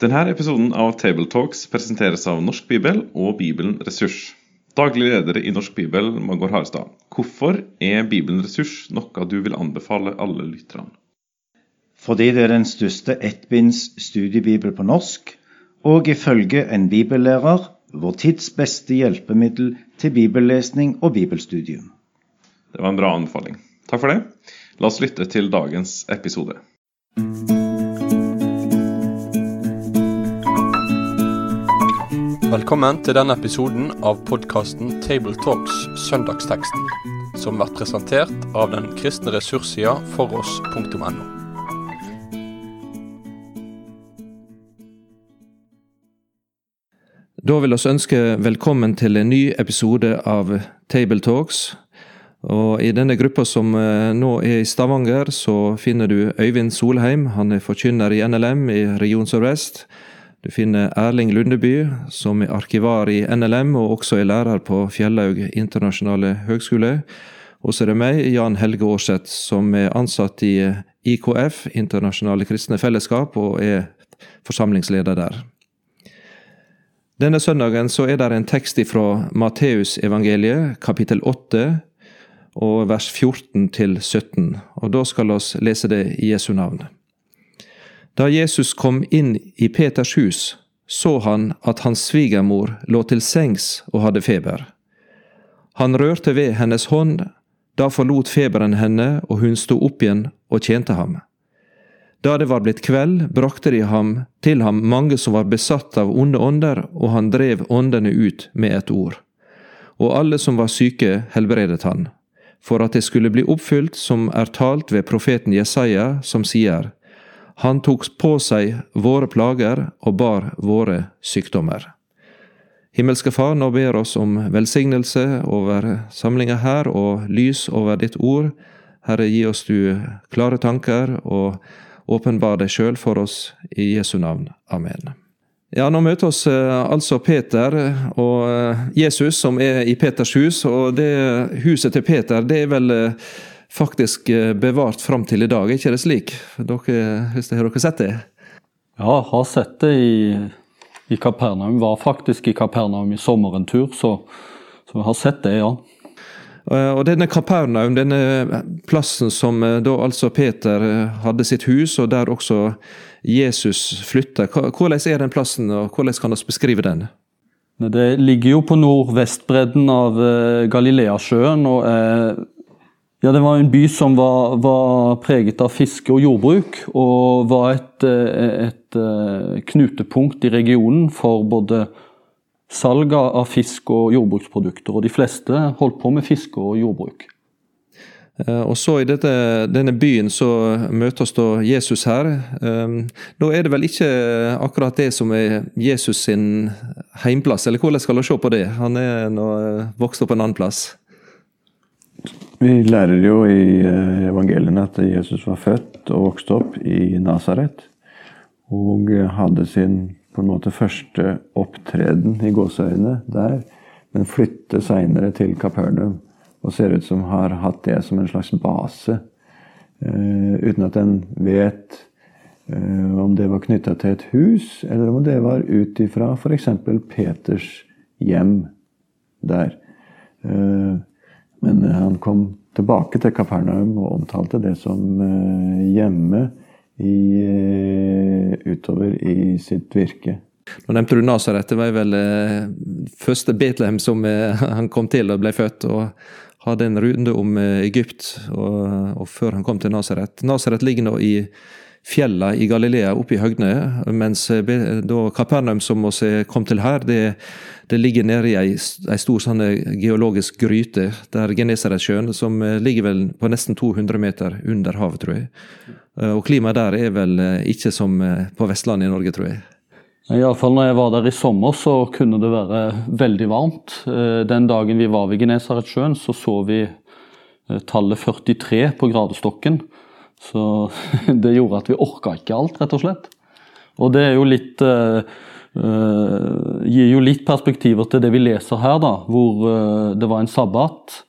Denne episoden av Tabletalks presenteres av Norsk Bibel og Bibelen Ressurs. Daglig leder i Norsk Bibel, Magor Harstad. Hvorfor er Bibelen Ressurs noe du vil anbefale alle lytterne? Fordi det er den største ettbinds studiebibel på norsk, og ifølge en bibellærer vår tids beste hjelpemiddel til bibellesning og bibelstudium. Det var en bra anbefaling. Takk for det. La oss lytte til dagens episode. Velkommen til denne episoden av podkasten Tabletalks Søndagsteksten, som blir presentert av den kristne ressurssida foross.no. Da vil vi ønske velkommen til en ny episode av Tabletalks. Og I denne gruppa som eh, nå er i Stavanger, så finner du Øyvind Solheim. Han er forkynner i NLM i Region Sør-Vest. Du finner Erling Lundeby, som er arkivar i NLM og også er lærer på Fjellhaug internasjonale høgskole. Og så er det meg, Jan Helge Aarseth, som er ansatt i IKF, Internasjonale kristne fellesskap, og er forsamlingsleder der. Denne søndagen så er det en tekst fra Matteusevangeliet, kapittel 8, og vers 14 til 17. Og da skal vi lese det i Jesu navn. Da Jesus kom inn i Peters hus, så han at hans svigermor lå til sengs og hadde feber. Han rørte ved hennes hånd, da forlot feberen henne, og hun sto opp igjen og tjente ham. Da det var blitt kveld, brakte de ham til ham mange som var besatt av onde ånder, og han drev åndene ut med et ord. Og alle som var syke, helbredet han, for at det skulle bli oppfylt som er talt ved profeten Jesaja, som sier, han tok på seg våre plager og bar våre sykdommer. Himmelske Far, nå ber oss om velsignelse over samlinga her og lys over ditt ord. Herre, gi oss du klare tanker og åpenbar deg sjøl for oss i Jesu navn. Amen. Ja, Nå møter oss eh, altså Peter og eh, Jesus som er i Peters hus. og det Huset til Peter det er vel eh, faktisk eh, bevart fram til i dag. Er ikke det slik? Dere, hvis har dere sett det? Ja, har sett det i, i Kapernaum. Var faktisk i Kapernaum i sommer en tur, så, så har sett det, ja. Eh, og denne Kapernaum, denne plassen som eh, da altså Peter hadde sitt hus, og der også Jesus flytta, hvordan er den plassen, og hvordan kan vi beskrive den? Det ligger jo på nordvestbredden av Galileasjøen og er ja, Det var en by som var, var, preget av fiske og jordbruk, og var et, et, et, eh, knutepunkt i regionen for både salg av fisk og jordbruksprodukter. Og de fleste holdt på med fiske og jordbruk. Eh, og så I dette, denne byen så møtes da Jesus her. Da er det vel ikke akkurat det som er Jesus sin heimplass, eller hvordan skal vi se på det? Han er nå vokst opp en annen plass. Vi lærer jo i eh, evangeliene at Jesus var født og vokste opp i Nasaret. Og hadde sin på en måte første opptreden i gåseøyne der, men flytter seinere til Kapernaum. Og ser ut som har hatt det som en slags base, uh, uten at en vet uh, om det var knytta til et hus, eller om det var ut ifra f.eks. Peters hjem der. Men eh, han kom tilbake til Kapernaum og omtalte det som eh, hjemme i, eh, utover i sitt virke. Nå nevnte du Nasaret. Det var vel første Betlehem som han kom til og ble født. og hadde en runde om Egypt og, og før han kom til Nasaret. Nasaret ligger nå i fjellene i Galilea, oppe i høgdene, mens da Kapernaum, som vi kom til her, det, det ligger nede i ei, stor sånn eh, geologisk gryte, der Genesaretsjøen, som eh, ligger vel på nesten 200 meter under havet, tror jeg. Eh, og klimaet der er vel ikke som på Vestlandet i Norge, tror jeg. Iallfall når jeg var der i sommer, så kunne det være veldig varmt. Den dagen vi var ved Genesaretsjøen, så så vi tallet 43 på gradestokken. Så det gjorde at vi orka ikke alt, rett og slett. Og det er jo litt Uh, gir jo litt perspektiver til det vi leser her, da, hvor uh, det var en sabbat.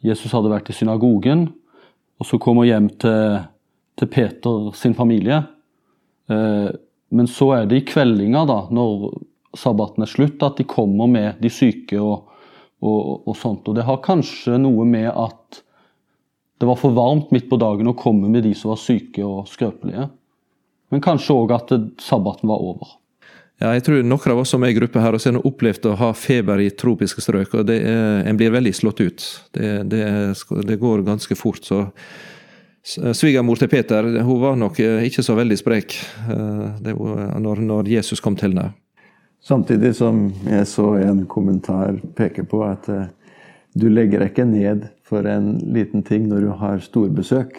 Jesus hadde vært i synagogen, og så kommer hjem til, til Peter sin familie. Uh, men så er det i kveldinga, da, når sabbaten er slutt, at de kommer med de syke og, og, og sånt. Og det har kanskje noe med at det var for varmt midt på dagen å komme med de som var syke og skrøpelige. Men kanskje òg at sabbaten var over. Ja, jeg tror noen av oss som er i gruppe her, har opplevd å ha feber i tropiske strøk. og er, En blir veldig slått ut. Det, det, det går ganske fort. så Svigermor til Peter hun var nok eh, ikke så veldig sprek eh, når, når Jesus kom til henne. Samtidig som jeg så en kommentar peke på at uh, du legger deg ikke ned for en liten ting når du har storbesøk.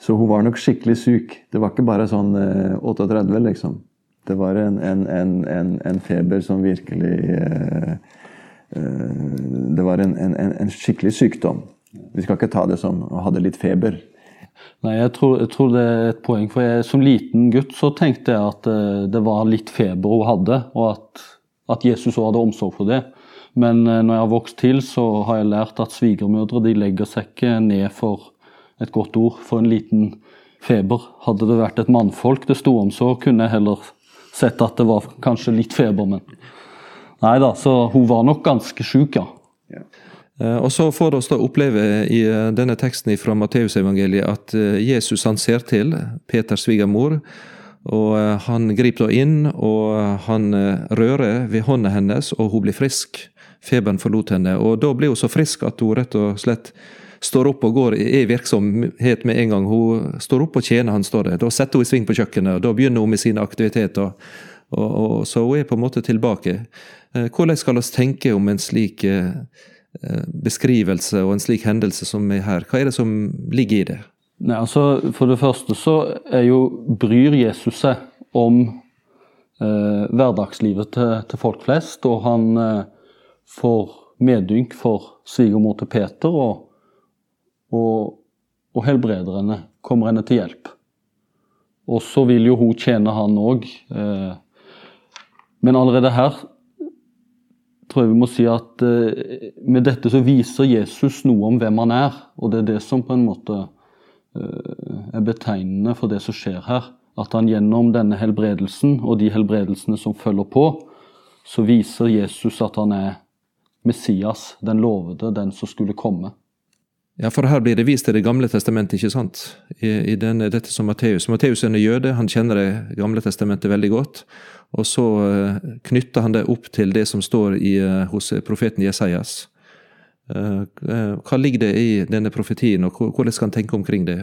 Så hun var nok skikkelig syk. Det var ikke bare sånn uh, 38, liksom. Det var en, en, en, en feber som virkelig uh, Det var en, skikkelig sykdom. Vi skal ikke ta det som å hadde litt feber. Nei, jeg tror, jeg tror, det er et poeng. For jeg, som liten gutt så tenkte jeg at uh, det var litt feber hun hadde, og at, at Jesus òg hadde omsorg for det. Men uh, når jeg har vokst til, så har jeg lært at svigermødre de legger seg ikke ned for et godt ord for en liten feber. Hadde det vært et mannfolk det sto om, så kunne jeg heller sett at det var kanskje litt feber, men Nei da, så hun var nok ganske sjuk, ja. Eh, og så får vi da oppleve i eh, denne teksten fra Matteusevangeliet at eh, Jesus han ser til Peters svigermor. Og han griper da inn, og han rører ved hånda hennes, og hun blir frisk. Feberen forlot henne. Og da blir hun så frisk at hun rett og slett står opp og går i virksomhet med en gang. Hun står opp og tjener, han står der. Da setter hun i sving på kjøkkenet, og da begynner hun med sine aktiviteter. Og, og, så hun er på en måte tilbake. Hvordan skal vi tenke om en slik Eh, beskrivelse og en slik hendelse som er her? Hva er det som ligger i det? Nei, altså, for det første så jo, bryr Jesus seg om eh, hverdagslivet til, til, folk flest. Og han eh, får medynk for svigermor til Peter, og, og, og, helbreder henne, kommer henne til hjelp. Og så vil jo hun tjene han òg. Eh, men allerede her tror jeg vi må si at uh, med dette så viser Jesus noe om hvem han er. Og det er det som på en måte uh, er betegnende for det som skjer her. At han gjennom denne helbredelsen og de helbredelsene som følger på, så viser Jesus at han er Messias, den lovede, den som skulle komme. Ja, for her blir det vist til Det gamle testamentet, ikke sant? I, i den, dette som Matteus. Matteus er en jøde, han kjenner Det gamle testamentet veldig godt. Og så uh, knytter han det opp til det som står i, uh, hos profeten Jesajas. Uh, hva ligger det i denne profetien, og hvordan skal han tenke omkring det?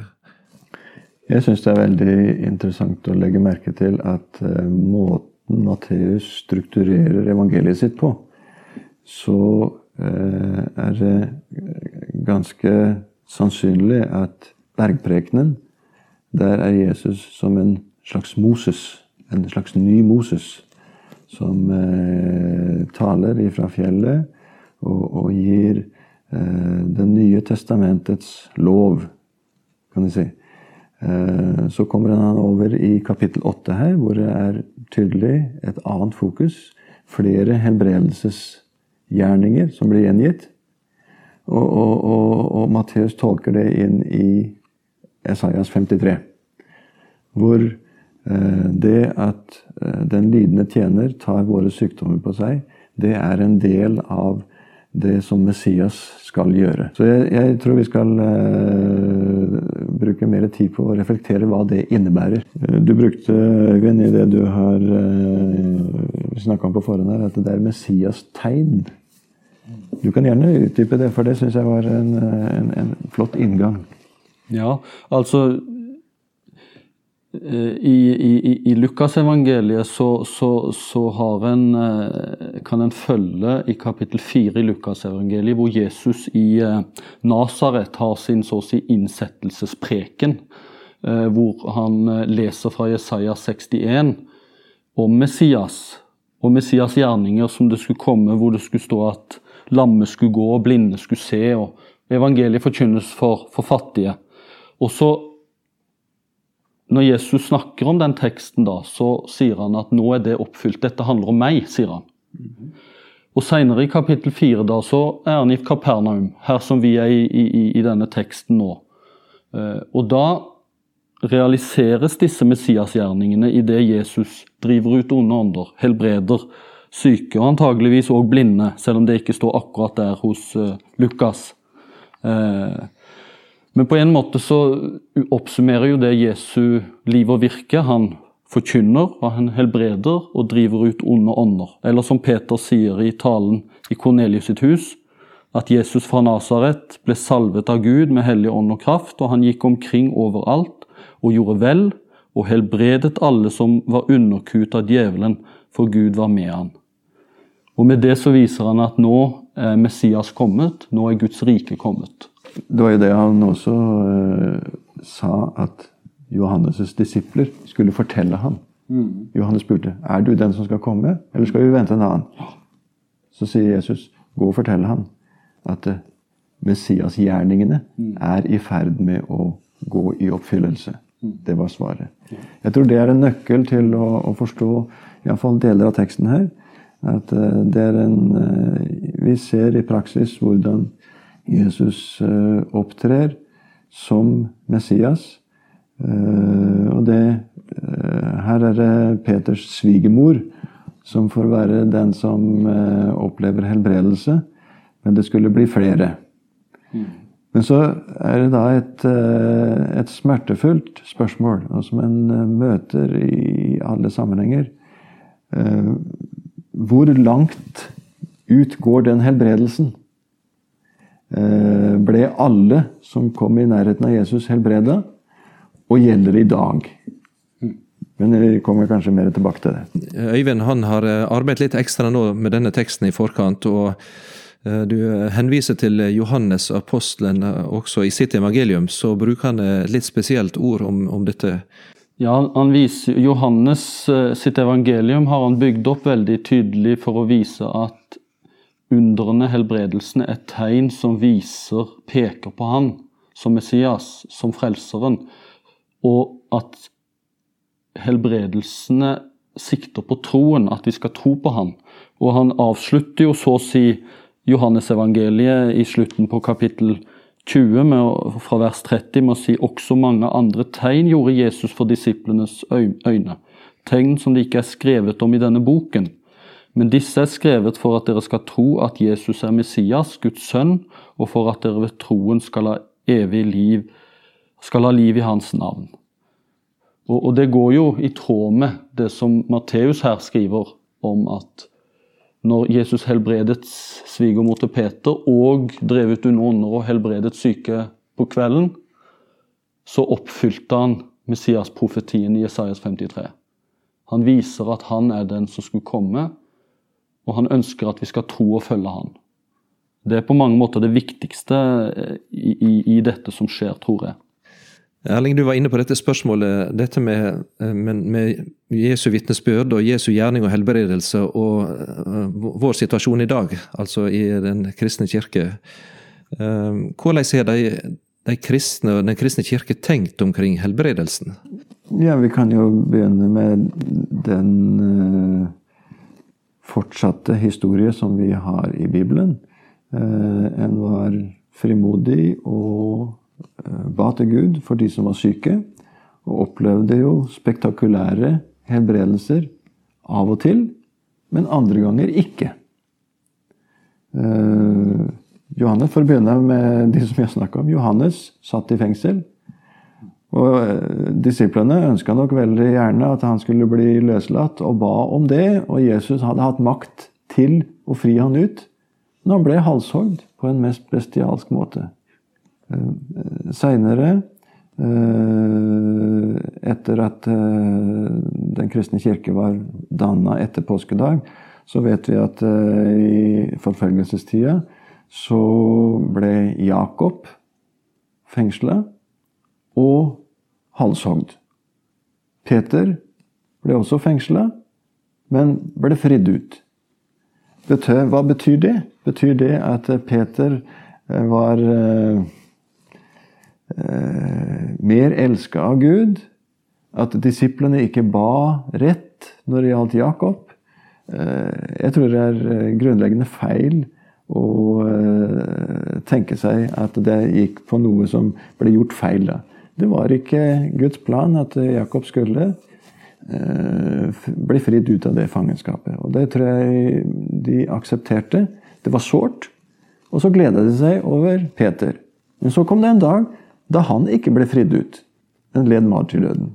Jeg syns det er veldig interessant å legge merke til at måten Matteus strukturerer evangeliet sitt på, så er det ganske sannsynlig at bergprekenen, der er Jesus som en slags Moses en slags ny Moses som eh, taler ifra fjellet og, og gir eh, Det nye testamentets lov, kan du si. Eh, så kommer han over i kapittel åtte her, hvor det er tydelig et annet fokus. Flere helbredelsesgjerninger som blir gjengitt. Og, og, og, og Matteus tolker det inn i Esaias 53, hvor Eh, det at eh, den lidende tjener tar våre sykdommer på seg, det er en del av det som Messias skal gjøre. Så jeg, jeg tror vi skal uh, bruke mer tid på å reflektere hva det innebærer. Du brukte, Øyvind, i det du har uh, snakka om på forhånd her, at det er Messias tegn. Du kan gjerne utdype det, for det syns jeg var en, en, en flott inngang. Ja, altså Eh, I, i, i Lukasevangeliet så, så, så har en, eh, kan en følge i kapittel 4 i Lukasevangeliet, hvor Jesus i eh, Nasaret har sin så å si innsettelsespreken. Hvor han leser fra Jesaja 61 om Messias og Messias gjerninger som det skulle komme, hvor det skulle stå at lamme skulle gå, blinde skulle se, og evangeliet forkynnes for, for fattige. Og så når Jesus snakker om den teksten, da, så sier han at nå er det oppfylt. Dette handler om meg, sier han. Og Senere i kapittel 4 da, så er han i Kapernaum, her som vi er i, i, i denne teksten nå. Eh, og da realiseres disse messiasgjerningene idet Jesus driver ut onde ånder, helbreder syke og antageligvis òg blinde, selv om det ikke står akkurat der hos uh, Lukas. Uh, men på en måte så oppsummerer jo det Jesu liv og virke. Han forkynner, og han helbreder og driver ut onde ånder. Eller som Peter sier i talen i Kornelius sitt hus, at Jesus fra Nasaret ble salvet av Gud med hellig ånd og kraft, og han gikk omkring overalt og gjorde vel og helbredet alle som var underkuet av djevelen, for Gud var med han. Og Med det så viser han at nå er Messias kommet, nå er Guds rike kommet. Det var jo det han også eh, sa at Johannes' disipler skulle fortelle ham. Mm. Johannes spurte er du den som skal komme, eller skal vi vente en annen. Så sier Jesus gå og fortell ham at eh, Messias-gjerningene mm. er i ferd med å gå i oppfyllelse. Mm. Det var svaret. Jeg tror det er en nøkkel til å, å forstå iallfall deler av teksten her. At eh, det er en eh, Vi ser i praksis hvordan Jesus eh, opptrer som Messias. Og det Her er det Peters svigermor som får være den som opplever helbredelse. Men det skulle bli flere. Mm. Men så er det da et, et smertefullt spørsmål, som en møter i alle sammenhenger hvor langt ut går den helbredelsen? Eh, ble alle som kom i nærheten av Jesus, helbreda? Og gjelder i dag? Men vi kommer kanskje mer tilbake til det. Øyvind han har eh, arbeidet litt ekstra nå med denne teksten i forkant. og eh, Du henviser til Johannes apostelen også i sitt evangelium. Så bruker han litt spesielt ord om, om dette ja, han viser, Johannes eh, sitt evangelium har han bygd opp veldig tydelig for å vise at undrene, helbredelsene, er tegn som viser, peker på han som Messias, som frelseren, og at helbredelsene sikter på troen, at vi skal tro på han. Og han avslutter jo så å si Johannes-evangeliet i slutten på kapittel 20 med, fra vers 30 med å si også mange andre tegn gjorde Jesus for disiplenes øyne. Tegn som det ikke er skrevet om i denne boken. Men disse er skrevet for at dere skal tro at Jesus er Messias, Guds sønn, og for at dere ved troen skal ha evig liv, skal ha liv i hans navn. Og, og det går jo i tråd med det som Matteus her skriver om at når Jesus helbredet svigermor til Peter og drev ut under ånder og helbredet syke på kvelden, så oppfylte han Messias-profetien i Jesajas 53. Han viser at han er den som skulle komme, og han ønsker at vi skal tro og følge han. Det er på mange måter det viktigste i, i, i dette som skjer, tror jeg. Erling, du var inne på dette spørsmålet, dette med, eh, med, med Jesu vitnesbyrd og Jesu gjerning og helbredelse og uh, vår situasjon i dag, altså i Den kristne kirke. Uh, hvordan har de, de kristne og Den kristne kirke tenkt omkring helbredelsen? Ja, Vi kan jo begynne med den fortsatte historie som vi har i Bibelen. en var frimodig og Eh, ba til Gud for de som var syke, og opplevde jo spektakulære helbredelser av og til, men andre ganger ikke. Eh, Johannes, For å begynne med de som jeg snakka om. Johannes satt i fengsel. Og uh, Disiplene ønska nok veldig gjerne at han skulle bli løslatt, og ba om det. Og Jesus hadde hatt makt til å fri han ut, men han ble halshogd på en mest bestialsk måte. Eh, Seinere, eh, etter at eh, Den kristne kirke var danna etter påskedag, så vet vi at i forfølgelsestida så ble Jakob fengsla og halshogd. Peter ble også fengsla, men ble fridd ut. Hva betyr det? Betyr det at Peter var eh, mer elska av Gud. At disiplene ikke ba rett når det gjaldt Jakob. Eh, jeg tror det er eh, grunnleggende feil å eh, tenke seg at det gikk på noe som ble gjort feil. da. Det var ikke Guds plan at Jakob skulle bli fridd ut av det fangenskapet. Og det tror jeg de aksepterte. Det var sårt. Og så gleda de seg over Peter. Men så kom det en dag da han ikke ble fridd ut. En led martyrdøden.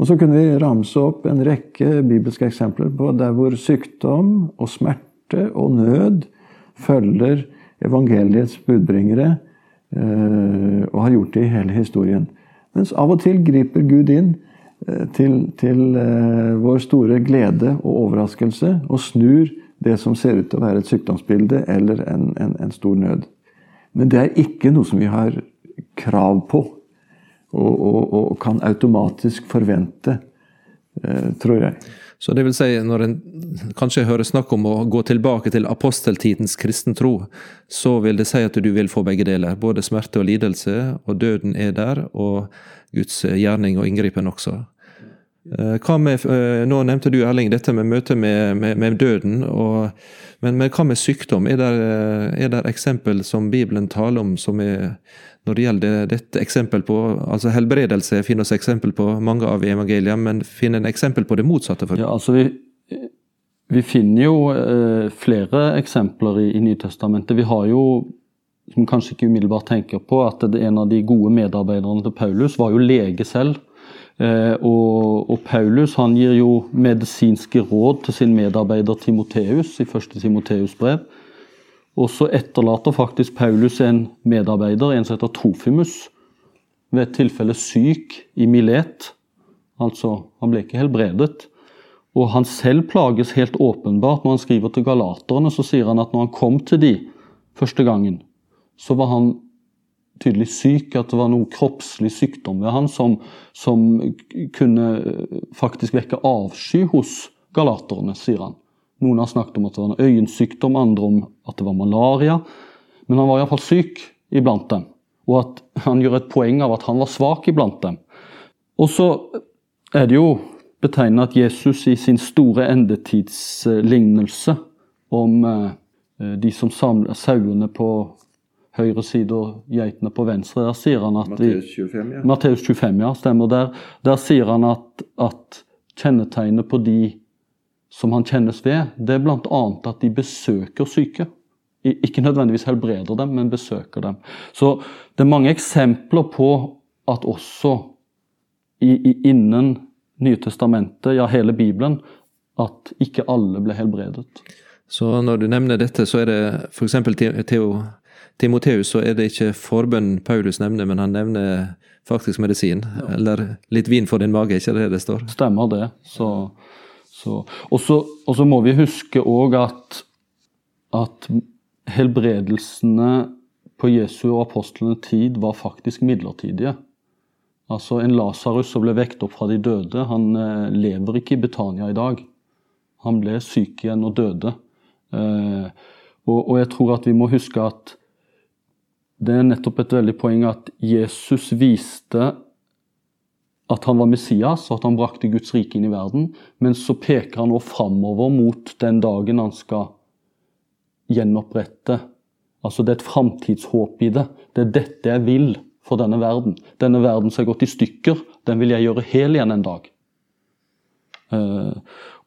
Og så kunne vi ramse opp en rekke bibelske eksempler på der hvor sykdom og smerte og nød følger evangeliets budbringere, eh, og har gjort det i hele historien. Mens av og til griper Gud inn eh, til, til eh, vår store glede og overraskelse og snur det som ser ut til å være et sykdomsbilde eller en, en, en stor nød. Men det er ikke noe som vi har krav på og, og, og kan automatisk forvente, tror jeg. Så det vil si, når en kanskje hører snakk om å gå tilbake til aposteltidens kristen tro, så vil det si at du vil få begge deler. Både smerte og lidelse, og døden er der, og Guds gjerning og inngripen også. Eh, med, eh, Nå nevnte du Erling, dette med møtet med, med, med døden. Og, men, men, hva med sykdom? Er det eksempel som Bibelen taler om som er når det gjelder dette eksempel på altså Helbredelse finner oss eksempel på mange av evangeliene, men finner en eksempel på det motsatte? For. Ja, altså vi, vi finner jo eh, flere eksempler i, i Nytestamentet. Vi har jo, som kanskje ikke umiddelbart tenker på, at en av de gode medarbeiderne til Paulus var jo lege selv. Eh, og, og, Paulus han gir jo medisinske råd til sin medarbeider Timoteus i første Timoteus brev. Og så etterlater faktisk Paulus en medarbeider, en som heter Trofimus, ved et tilfelle syk i Milet. Altså, han ble ikke helbredet. Og han selv plages helt åpenbart. Når han skriver til galaterne, så sier han at når han kom til de første gangen, så var han tydelig syk, at det var noe kroppslig sykdom ved han som, som kunne faktisk vekke avsky hos galaterne, sier han. Noen har snakket om at det var en øyensykdom, andre om at det var malaria. Men han var iallfall syk iblant dem, og at han gjør et poeng av at han var svak iblant dem. Og så er det jo betegnet at Jesus i sin store endetidslignelse om eh, de som samler sauene på høyre side og geitene på venstre, der sier han at Matteus 25, ja. Matteus 25, ja, stemmer. Der, der sier han at, at kjennetegnet på de som han kjennes ved, det er bl.a. at de besøker syke. Ikke nødvendigvis helbreder dem, men besøker dem. Så det er mange eksempler på at også i, i, innen Nytestamentet, ja hele Bibelen, at ikke alle ble helbredet. Så når du nevner dette, så er det f.eks. Theo, Timoteus, så er det ikke forbønn Paulus nevner, men han nevner faktisk medisin. Ja. Eller litt vin for din mage, ikke det det står? Stemmer det. Så og så må vi huske òg at, at helbredelsene på Jesu og apostlenes tid var faktisk midlertidige. Altså En Lasarus som ble vekt opp fra de døde, han eh, lever ikke i Betania i dag. Han ble syk igjen og døde. Eh, og, jeg tror at vi må huske at det er nettopp et veldig poeng at Jesus viste at han var Messias og at han brakte Guds rike inn i verden. Men så peker han nå framover mot den dagen han skal gjenopprette. Altså Det er et framtidshåp i det. Det er dette jeg vil for denne verden. Denne verden som har gått i stykker, den vil jeg gjøre hel igjen en dag. Uh,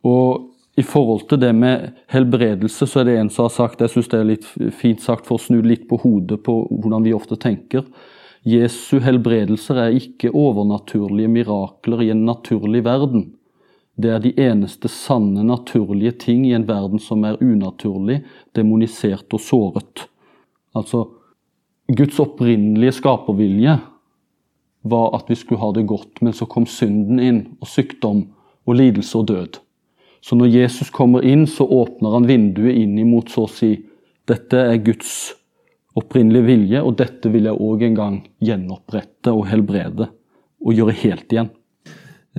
og i forhold til det med helbredelse, så er det en som har sagt Jeg syns det er litt fint sagt for å snu litt på hodet på hvordan vi ofte tenker. Jesu helbredelser er ikke overnaturlige mirakler i en naturlig verden. Det er de eneste sanne, naturlige ting i en verden som er unaturlig, demonisert og såret. Altså, Guds opprinnelige skapervilje var at vi skulle ha det godt, men så kom synden inn, og sykdom og lidelse og død. Så når Jesus kommer inn, så åpner han vinduet inn imot så å si dette er Guds opprinnelig vilje, og dette vil jeg òg en gang gjenopprette og helbrede og gjøre helt igjen.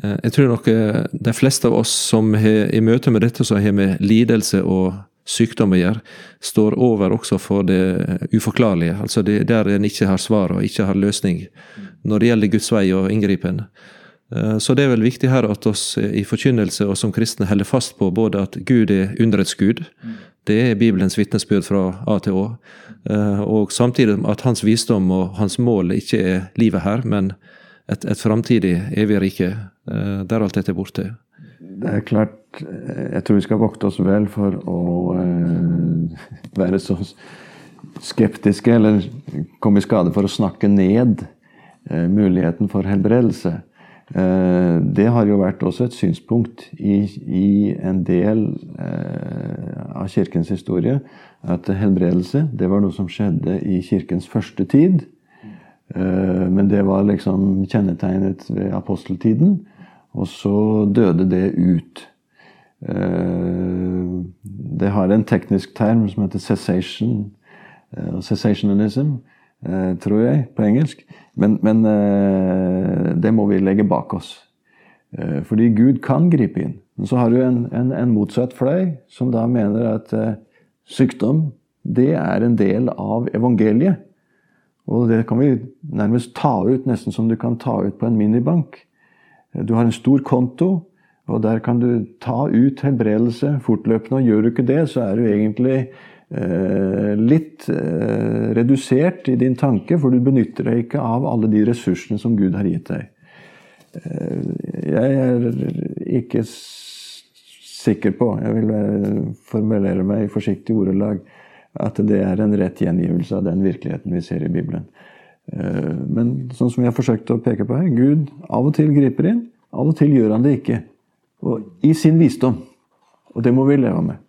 Eh, jeg tror nok eh, de fleste av oss som har i møte med dette som har med lidelse og sykdom å gjøre, står over også for det uforklarlige. Altså det, der en ikke har svar og ikke har løsning når det gjelder Guds vei og inngripen. Eh, så det er vel viktig her at oss i forkynnelse og som kristne holder fast på både at Gud er underets Gud, det er Bibelens vitnesbyrd fra A til Å. Eh, og samtidig at hans visdom og hans mål ikke er livet her, men et, et framtidig evig rike, eh, der alt dette er borte. Det er klart, jeg tror vi skal vokte oss vel for å eh, være så skeptiske, eller komme i skade for å snakke ned eh, muligheten for helbredelse. Eh, det har jo vært også et synspunkt i, i en del eh, av kirkens historie at helbredelse det var noe som skjedde i kirkens første tid. Eh, men det var liksom kjennetegnet ved aposteltiden. Og så døde det ut. Det har en teknisk term som heter cessation. Cessationalism, tror jeg, på engelsk. Men, men det må vi legge bak oss. Fordi Gud kan gripe inn. Men så har du en, en, en motsatt fløy, som da mener at sykdom det er en del av evangeliet. Og det kan vi nærmest ta ut, nesten som du kan ta ut på en minibank. Du har en stor konto, og der kan du ta ut helbredelse fortløpende. Og gjør du ikke det, så er du egentlig eh, litt eh, redusert i din tanke, for du benytter deg ikke av alle de ressursene som Gud har gitt deg. Eh, jeg er ikke sikker på, jeg vil formulere meg i forsiktig ordelag, at det er en rett gjengivelse av den virkeligheten vi ser i Bibelen. Eh, men sånn som jeg har forsøkt å peke på her, Gud av og til griper inn, av og til gjør han det ikke. Og I sin visdom. Og det må vi leve med.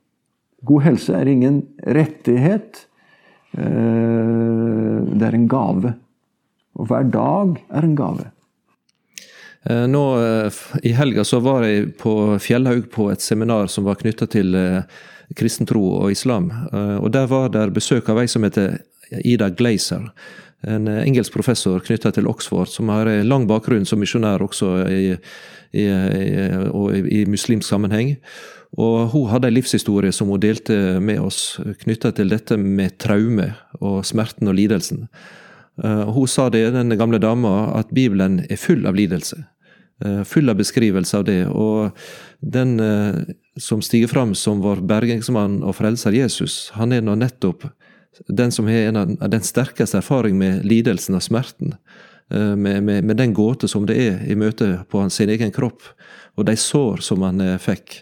God helse er ingen rettighet. Eh, det er en gave. Og hver dag er en gave. Eh, nå I helga så var jeg på Fjellhaug på et seminar som var knytta til kristen tro og islam. Eh, og Der var det besøk av ei som heter Ida Glazer. En eh, engelsk professor knytta til Oxford, som har lang bakgrunn som misjonær også i, i, i, i muslimsk sammenheng. Og Hun hadde en livshistorie som hun delte med oss, knytta til dette med traume og smerten og lidelsen. Eh, hun sa det, den gamle dama, at Bibelen er full av lidelse. Full av beskrivelse av det. Og den som stiger fram som vår bergingsmann og frelser Jesus, han er nå nettopp den som har den sterkeste erfaring med lidelsen og smerten. Eh, med, med, med, den gåte som det er i møte på hans egen kropp, og de sår som han eh, fikk.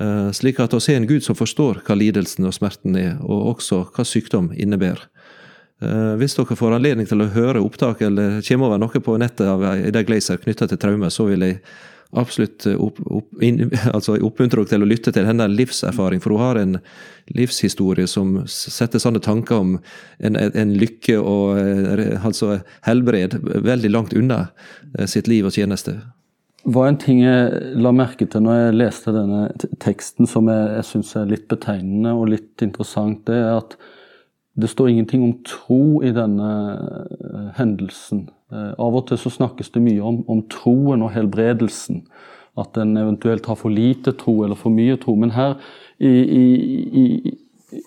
Eh, slik at vi har en Gud som forstår hva lidelsen og smerten er, og også hva sykdom innebærer. Hvis dere får anledning til å høre opptak eller kommer over noe på nettet av Ida Glazer knytta til traume, så vil jeg absolutt eh, opp, opp, in, altså oppmuntre dere til å lytte til hennes livserfaring, for hun har en livshistorie som setter sånne tanker om en, en lykke og eh, altså helbred veldig langt unna eh, sitt liv og tjeneste. Var en ting jeg la merke til når jeg leste denne teksten som jeg, jeg syns er litt betegnende og litt interessant. Det er at det står ingenting om tro i denne hendelsen. Eh, av og til så snakkes det mye om, om troen og helbredelsen. At en eventuelt har for lite tro eller for mye tro. Men her, i, i, i,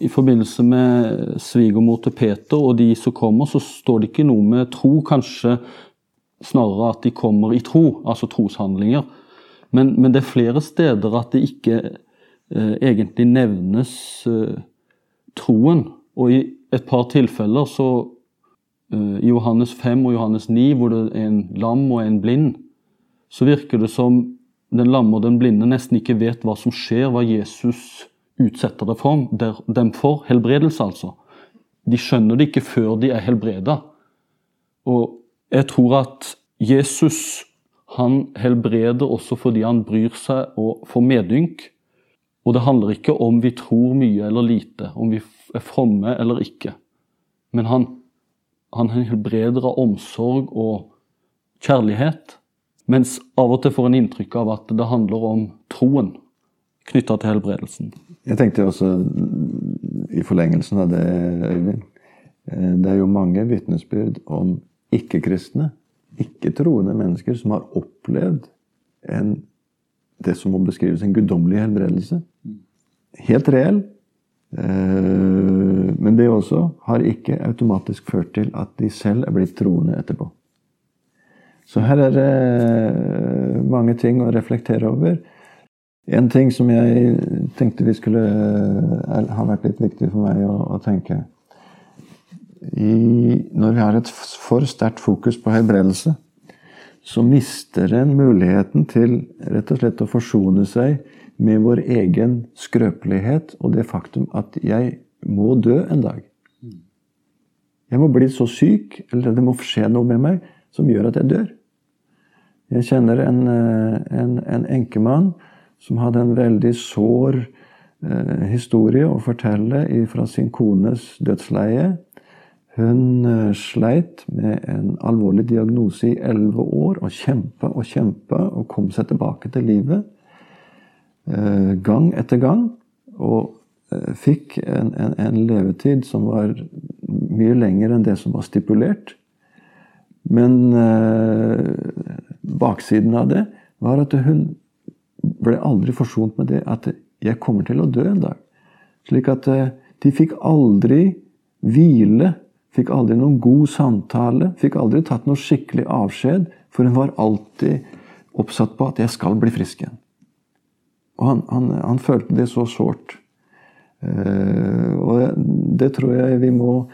i forbindelse med svigermor til Peter og de som kommer, så står det ikke noe med tro. Kanskje snarere at de kommer i tro, altså troshandlinger. Men, men det er flere steder at det ikke eh, egentlig nevnes eh, troen. Og i et par tilfeller så Eh, i Johannes 5 og Johannes 9, hvor det er en lam og en blind, så virker det som den lamme og den blinde nesten ikke vet hva som skjer, hva Jesus utsetter det for dem for. Helbredelse, altså. De skjønner det ikke før de er helbreda. Og jeg tror at Jesus han helbreder også fordi han bryr seg og får medynk. Og det handler ikke om vi tror mye eller lite, om vi er fromme eller ikke. Men han han helbreder av omsorg og kjærlighet. Mens av og til får en inntrykk av at det handler om troen knytta til helbredelsen. Jeg tenkte også i forlengelsen av det, Øyvind. Eh, det er jo mange vitnesbyrd om ikke-kristne, ikke-troende mennesker som har opplevd en, det som må beskrives en guddommelig helbredelse. Helt reell, Eh, men det også har ikke automatisk ført til at de selv er blitt troende etterpå. Så her er det mange ting å reflektere over. En ting som jeg tenkte vi skulle har vært litt viktig for meg å, å tenke I, Når vi har et for sterkt fokus på helbredelse, så mister en muligheten til rett og slett å forsone seg med vår egen skrøpelighet og det faktum at jeg må dø en dag. Jeg må bli så syk, eller det må skje noe med meg som gjør at jeg dør. Jeg kjenner en, en, en enkemann som hadde en veldig sår eh, historie å fortelle fra sin kones dødsleie. Hun eh, sleit med en alvorlig diagnose i elleve år og kjempa og kjempa og kom seg tilbake til livet eh, gang etter gang. Og eh, fikk en, en, en, levetid som var mye lenger enn det som var stipulert. Men baksiden av det var at hun ble aldri forsont med det at 'jeg kommer til å dø en dag'. Slik at de fikk aldri hvile, fikk aldri noen god samtale, fikk aldri tatt noe skikkelig avskjed, for hun var alltid oppsatt på at 'jeg skal bli frisk igjen'. Og han, han, han følte det så sårt. Uh, og det tror jeg vi må,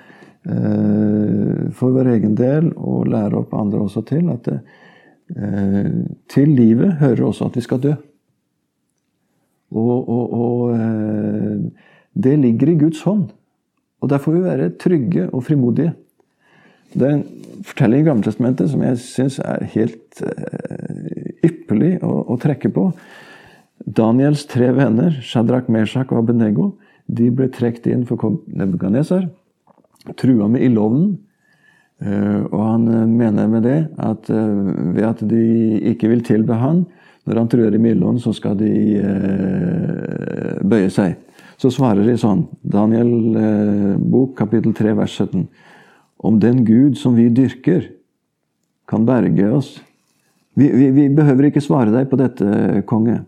uh, for vår egen del, og lære opp andre også til, at det, uh, til livet hører også at vi skal dø. Og, og, og eh, det ligger i Guds hånd. Og der får vi være trygge og frimodige. Det er en fortelling i Gammeltestamentet som jeg syns er helt eh, ypperlig å, å, trekke på. Daniels tre venner, Shadrach, Meshach og Abenego, de ble trukket inn for kong Nebukadnesar. Trua med ildovnen. Uh, og han mener med det at uh, ved at de ikke vil tilbe han, når han truer i ildovnen, så skal de eh, bøye seg. Så svarer de sånn, Daniel eh, bok kapittel 3 vers 17. Om den Gud som vi dyrker, kan berge oss vi, vi, vi behøver ikke svare deg på dette, konge.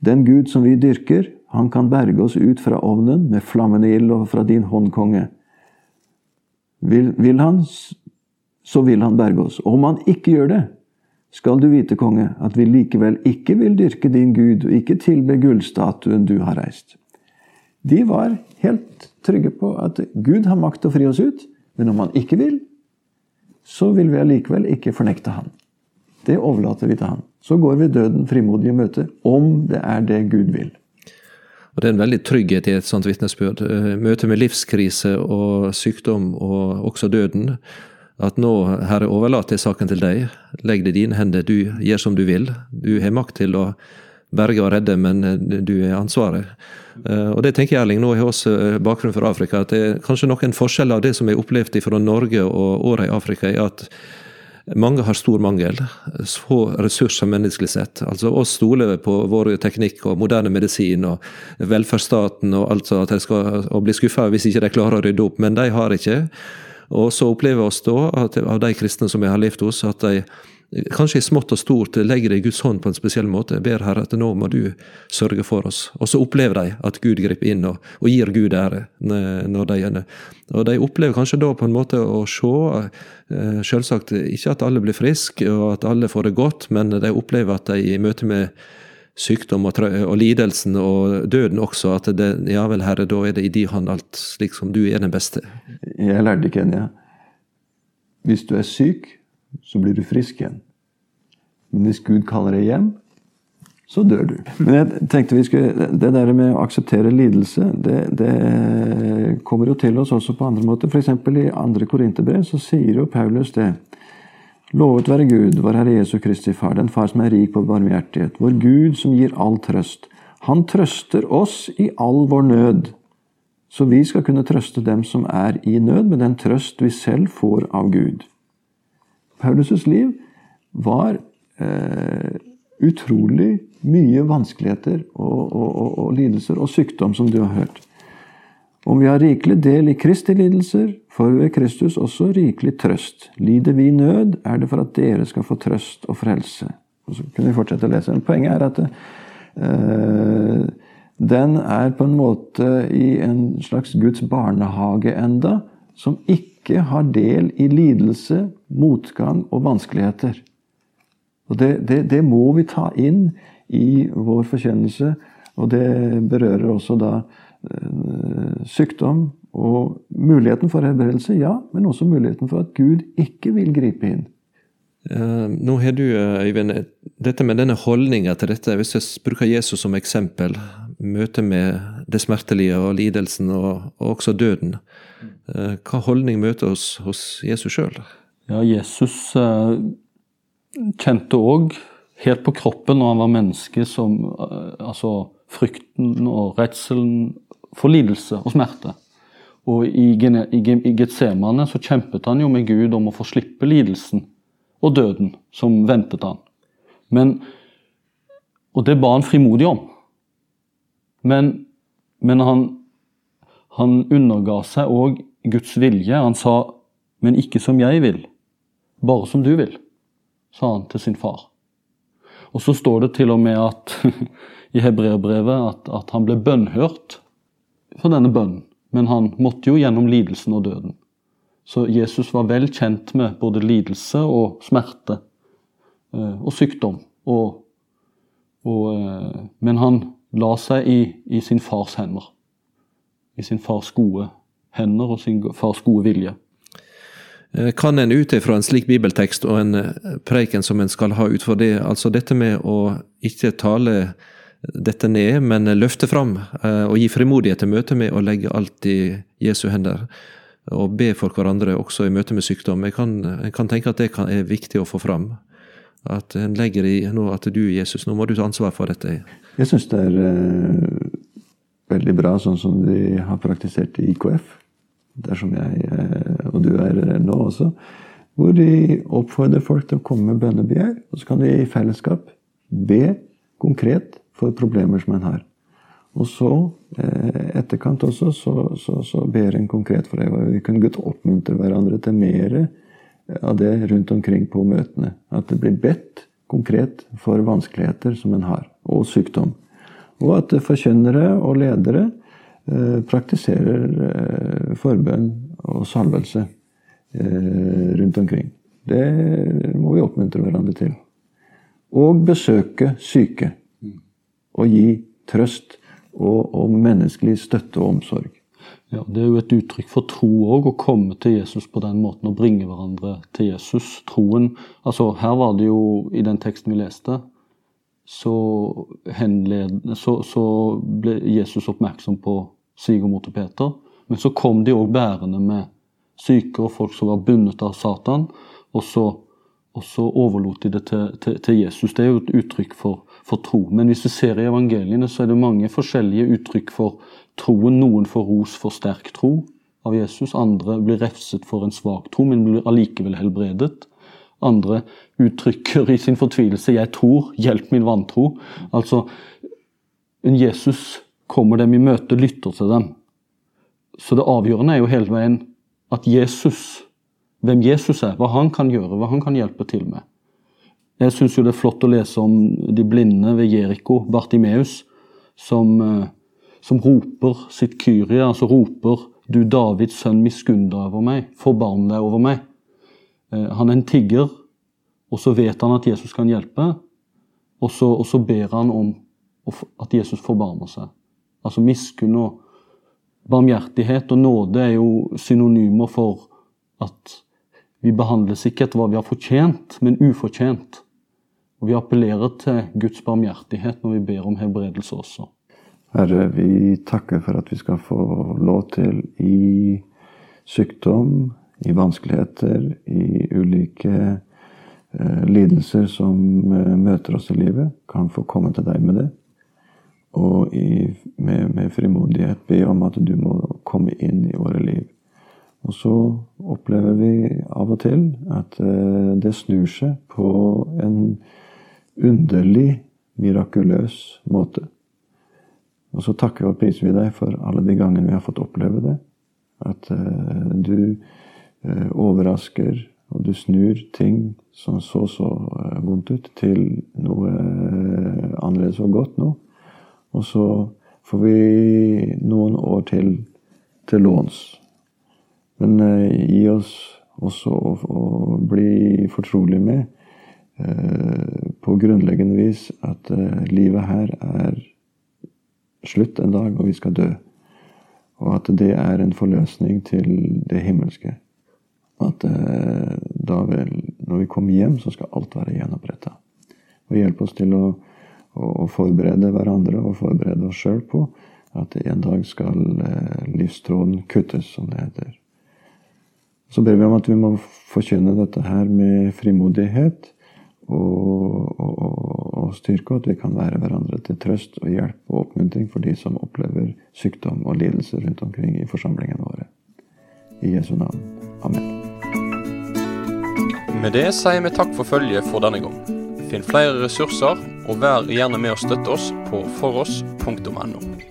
Den Gud som vi dyrker, han kan berge oss ut fra ovnen med flammende ild og fra din hånd, konge. Vil, vil han, så vil han berge oss. Om han ikke gjør det, skal du vite, konge, at vi likevel ikke vil dyrke din Gud og ikke tilbe gullstatuen du har reist. De var helt trygge på at Gud har makt til å fri oss ut, men om han ikke vil, så vil vi allikevel ikke fornekte han. Det overlater vi til han. Så går vi døden frimodig i møte, om det er det Gud vil. Og Det er en veldig trygghet i et sånt vitnesbyrd. Eh, møte med livskrise og sykdom og også døden at nå, Herre, overlater jeg saken til deg. Legg det i dine hender, du gjør som du vil. Du har makt til å berge og redde, men eh, du er ansvaret. Uh, og det tenker jeg, Erling, nå har også eh, bakgrunn for Afrika, at det er kanskje noen forskjeller av det som er opplevd fra Norge og åra i Afrika, er at mange har stor mangel, få ressurser menneskelig sett. Altså Oss stoler på vår teknikk og moderne medisin og velferdsstaten og alt sånt, at de skal bli skuffa hvis ikke de klarer å rydde opp, men de har ikke. Og så opplever vi oss da, at, av de kristne som jeg har levd hos, at de kanskje i smått og stort legger det i Guds hånd på en spesiell måte. Jeg ber Herre at nå må du sørge for oss. Og så opplever de at Gud griper inn og, og gir Gud ære. når de gjør det. Og de opplever kanskje da på en måte å se eh, Selvsagt ikke at alle blir friske og at alle får det godt, men de opplever at de i møte med sykdom og, og, lidelsen og døden også, at det, ja vel, Herre, da er det i de hånd alt, slik som du er den beste. Jeg lærte ikke i Kenya hvis du er syk, så blir du frisk igjen. Men hvis Gud kaller deg hjem, så dør du. Men jeg tenkte vi skulle, Det der med å akseptere lidelse, det, det kommer jo til oss også på andre måter. F.eks. i andre Korinterbrev så sier jo Paulus det. Lovet være Gud, vår Herre Jesu Kristi Far, den Far som er rik på barmhjertighet, vår Gud som gir all trøst. Han trøster oss i all vår nød, så vi skal kunne trøste dem som er i nød, med den trøst vi selv får av Gud. Paulus' liv var eh, utrolig mye vanskeligheter og, og, og, og lidelser og sykdom, som du har hørt. Om vi har rikelig del i Kristi lidelser, får vi ved Kristus også rikelig trøst. Lider vi nød, er det for at dere skal få trøst og frelse. Og så kunne vi fortsette å lese. Men poenget er at eh, den er på en måte i en slags Guds barnehage enda, som ikke har del i lidelse, motgang og vanskeligheter. Og det, det, det må vi ta inn i vår forkjennelse Og det berører også da eh, sykdom og muligheten for helbredelse, ja, men også muligheten for at Gud ikke vil gripe inn. Uh, nå har du, Øyvind, dette med denne holdninga til dette. Hvis jeg bruker Jesus som eksempel, møtet med det smertelige og lidelsen og, og også døden. Uh, hva holdning møter oss hos Jesus sjøl? Ja, Jesus uh, kjente òg helt på kroppen når han var menneske, som altså frykten og redselen for lidelse og smerte. Og i, i Getsemane så kjempet han jo med Gud om å få slippe lidelsen og døden som ventet han. Men, og det ba han frimodig om. Men, men han, han underga seg òg Guds vilje. Han sa, 'Men ikke som jeg vil, bare som du vil', sa han til sin far. Og så står det til og med at i hebreerbrevet at, at han ble bønnhørt for denne bønnen. Men han måtte jo gjennom lidelsen og døden. Så Jesus var vel kjent med både lidelse og smerte eh, og sykdom. Og, og, eh, men han la seg i, i, sin fars hender. I sin fars gode hender og sin fars gode vilje. Eh, kan en ut ifra en slik bibeltekst og en preken som en skal ha ut for det, altså dette med å ikke tale dette ned, men løfte fram og gi frimodighet til møte med å legge alt i Jesu hender og be for hverandre også i møte med sykdom. Jeg kan, kan tenke at det kan, er viktig å få fram. At en legger i at du, Jesus, nå må du ta ansvar for dette. Jeg syns det er eh, veldig bra sånn som de har praktisert i IKF. Dersom jeg, eh, og du er nå også. Hvor de oppfordrer folk til å komme med bønnebegjær. Og så kan de i fellesskap be konkret for problemer som en har. Og så, eh, etterkant også, så, så, så ber en konkret for det. Vi kunne godt oppmuntre hverandre til mer av det rundt omkring på møtene. At det blir bedt konkret for vanskeligheter som en har, og sykdom. Og at forkynnere og ledere eh, praktiserer eh, forbønn og salvelse eh, rundt omkring. Det må vi oppmuntre hverandre til. Og besøke syke. Og gi trøst og, og menneskelig støtte og omsorg. Ja, Det er jo et uttrykk for tro òg, å komme til Jesus på den måten og bringe hverandre til Jesus. Troen altså Her var det jo, i den teksten vi leste, så, henled, så, så ble Jesus oppmerksom på svigermor til Peter. Men så kom de òg bærende med syke og folk som var bundet av Satan. Og så, og så overlot de det til, til, til, Jesus. Det er jo et uttrykk for, for tro. Men hvis vi ser i evangeliene, så er det mange forskjellige uttrykk for troen. Noen får ros for sterk tro av Jesus, andre blir refset for en svak tro, men blir allikevel helbredet. Andre uttrykker i sin fortvilelse 'jeg tror, hjelp min vantro'. Altså, en Jesus kommer dem i møte, lytter til dem. Så det avgjørende er jo hele veien at Jesus, hvem Jesus er, hva han kan gjøre, hva han kan hjelpe til med. Jeg syns jo det er flott å lese om de blinde ved Jeriko, Bartimeus, som, eh, som roper sitt kyrie, altså roper 'Du Davids sønn, miskunn deg over meg, forbarm deg over meg'. Eh, han er en tigger, og så vet han at Jesus kan hjelpe, og så, og så ber han om at Jesus forbarmer seg. Altså miskunn og barmhjertighet og nåde er jo synonymer for at vi behandles ikke etter hva vi har fortjent, men ufortjent. Og vi appellerer til Guds barmhjertighet når vi ber om helbredelse også. Herre, vi takker for at vi skal få lov til i sykdom, i vanskeligheter, i ulike eh, lidelser som eh, møter oss i livet, kan få komme til deg med det. Og i, med, med frimodighet be om at du må komme inn i våre liv. Og så opplever vi av og til at eh, det snur seg på en underlig, mirakuløs måte. Og så takker og priser vi deg for alle de gangene vi har fått oppleve det. At uh, du uh, overrasker, og du snur ting som så så uh, vondt ut, til noe annerledes og godt nå. Og så får vi noen år til til låns. Men gi oss også å, å bli fortrolig med på grunnleggende vis at livet her er slutt en dag, og vi skal dø. Og at det er en forløsning til det himmelske. At eh, da vel, når vi kommer hjem, så skal alt være gjenoppretta. Og hjelpe oss til å, å, forberede hverandre og forberede oss sjøl på at en dag skal eh, livstråden kuttes, som det heter. Så ber vi om at vi må forkynne dette her med frimodighet og, og, og styrke, og at vi kan være hverandre til trøst og hjelp og oppmuntring for de som opplever sykdom og lidelse rundt omkring i forsamlingene våre. I Jesu navn. Amen. Med det sier vi takk for følget for denne gang. Finn flere ressurser, og vær gjerne med å støtte oss på foross.no.